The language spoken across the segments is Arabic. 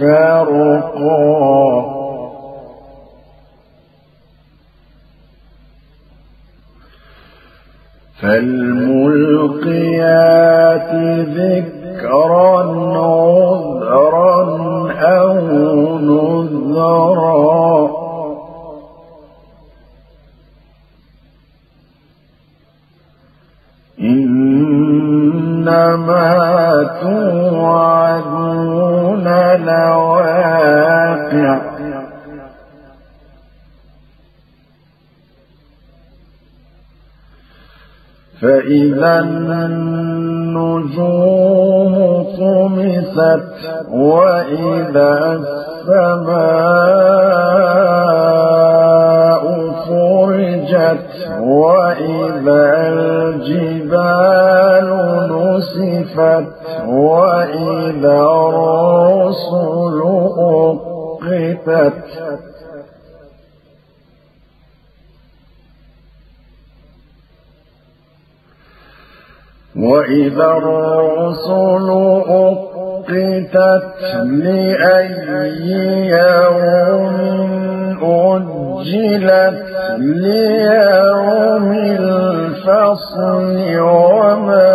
فرقا فالملقيات ذكرا فإذا النجوم طمست وإذا السماء فرجت وإذا الجبال نسفت وإذا الرسل أقتت وإذا الرسل أقتت لأي يوم أجلت ليوم الفصل وما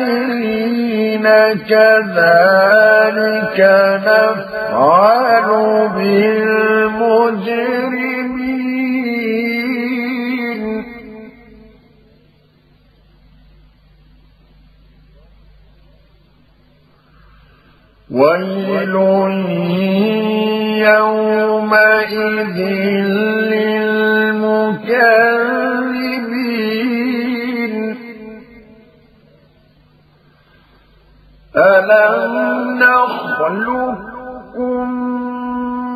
الآخرين كذلك نفعل بالمجرمين. ويل يومئذ للمكذبين. ألم نخلقكم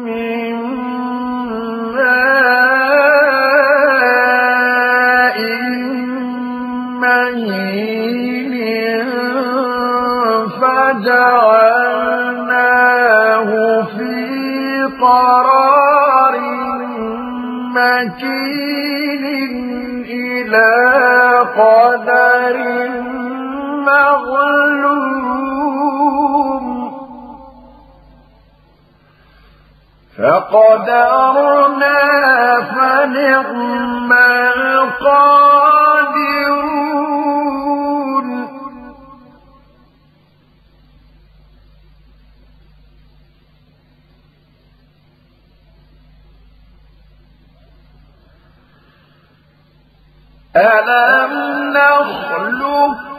من ماء مهين فجعلناه في قرار مكين إلى قدر معلوم فقدرنا فنعم القادرون. ألم نخلقكم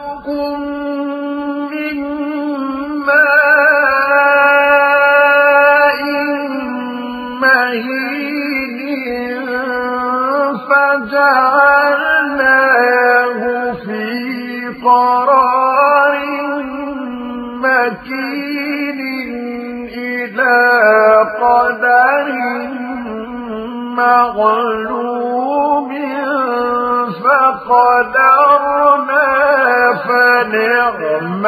فجعلناه في قرار مكين إلى قدر مغلوب فقدرنا فنعم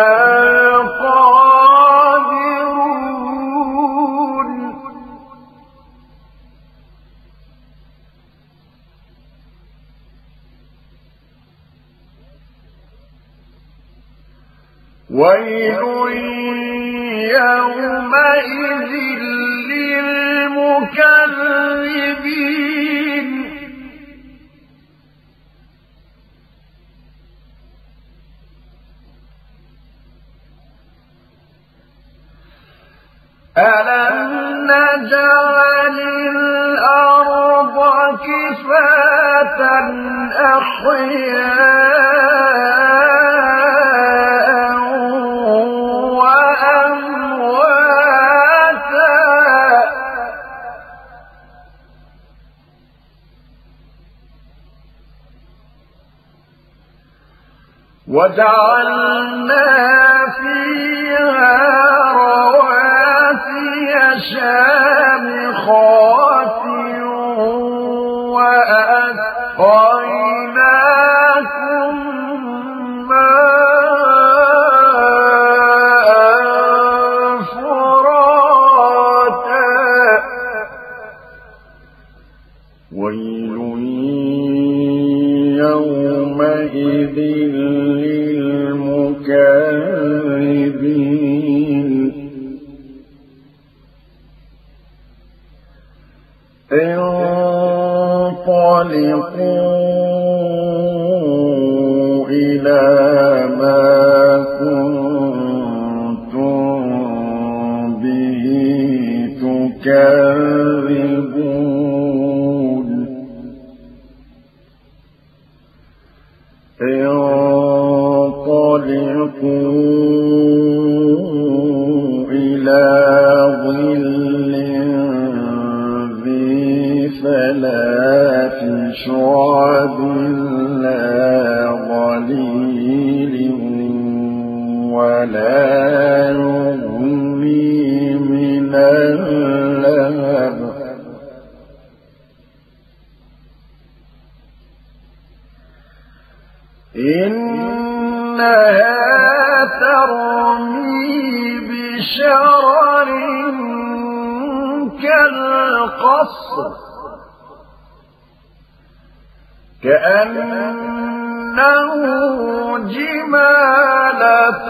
ويل يومئذ للمكذبين. ألم نجعل الأرض كفاة أحياء وجعلنا فيها شامخات انطلقوا إلى ما كنتم به تكذبون. انطلقوا إلى شعب لا ظليل ولا يغني من اللهب. إنها ترمي بشرر كالقصر. كأنه جمالة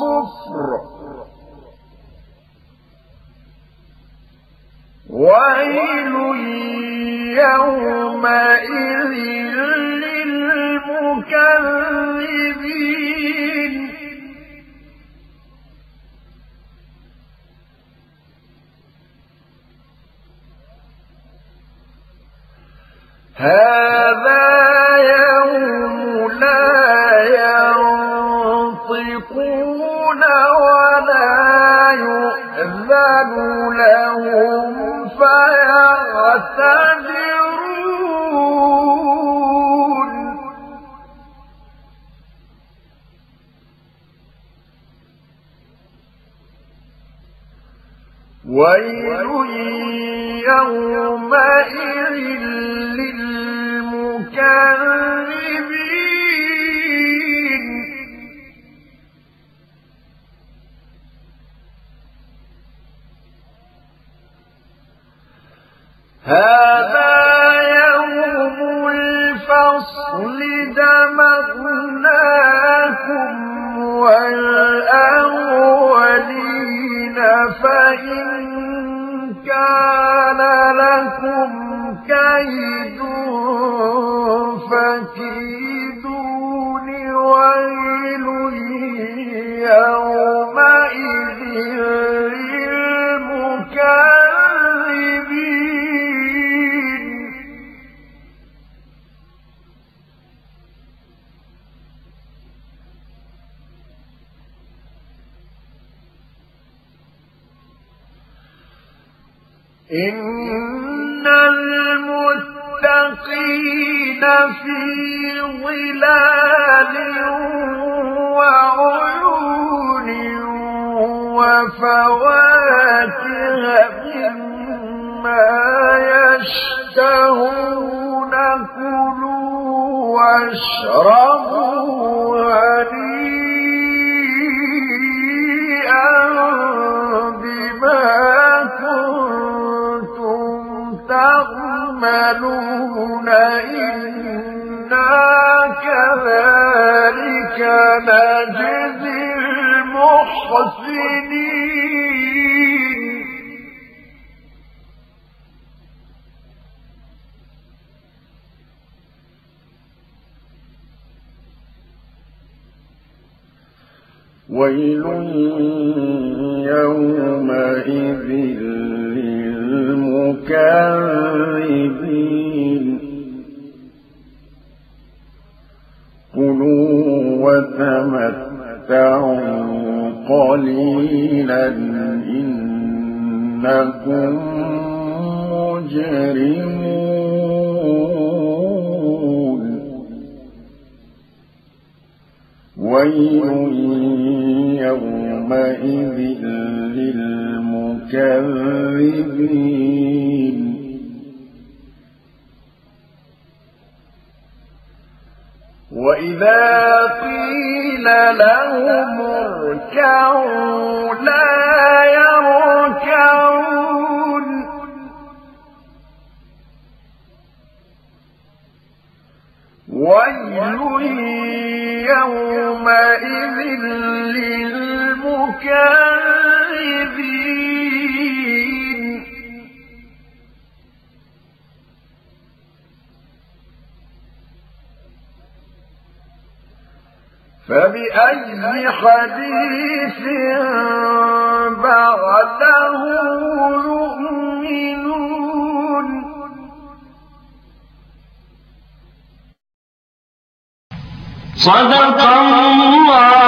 صفر. ويل يومئذ للمكذبين. هذا يوم لا ينطقون ولا يؤذن لهم فيعتذرون هذا يوم الفصل دمغناكم والأولين فإن كان لكم كيد فكيدون إن المتقين في ظلال وعيون وفواكه مما يشتهون كلوا واشربوا تعملون إنا كذلك نجزي المحسنين ويل يومئذ للمكذبين كلوا وتمتعوا قليلا إنكم مجرمون. ويل يومئذ للمكذبين وإذا قيل لهم اركعوا لا يركعون. ويل يومئذ للمكذبين فبأي حديث بعده يؤمنون؟ صدق الله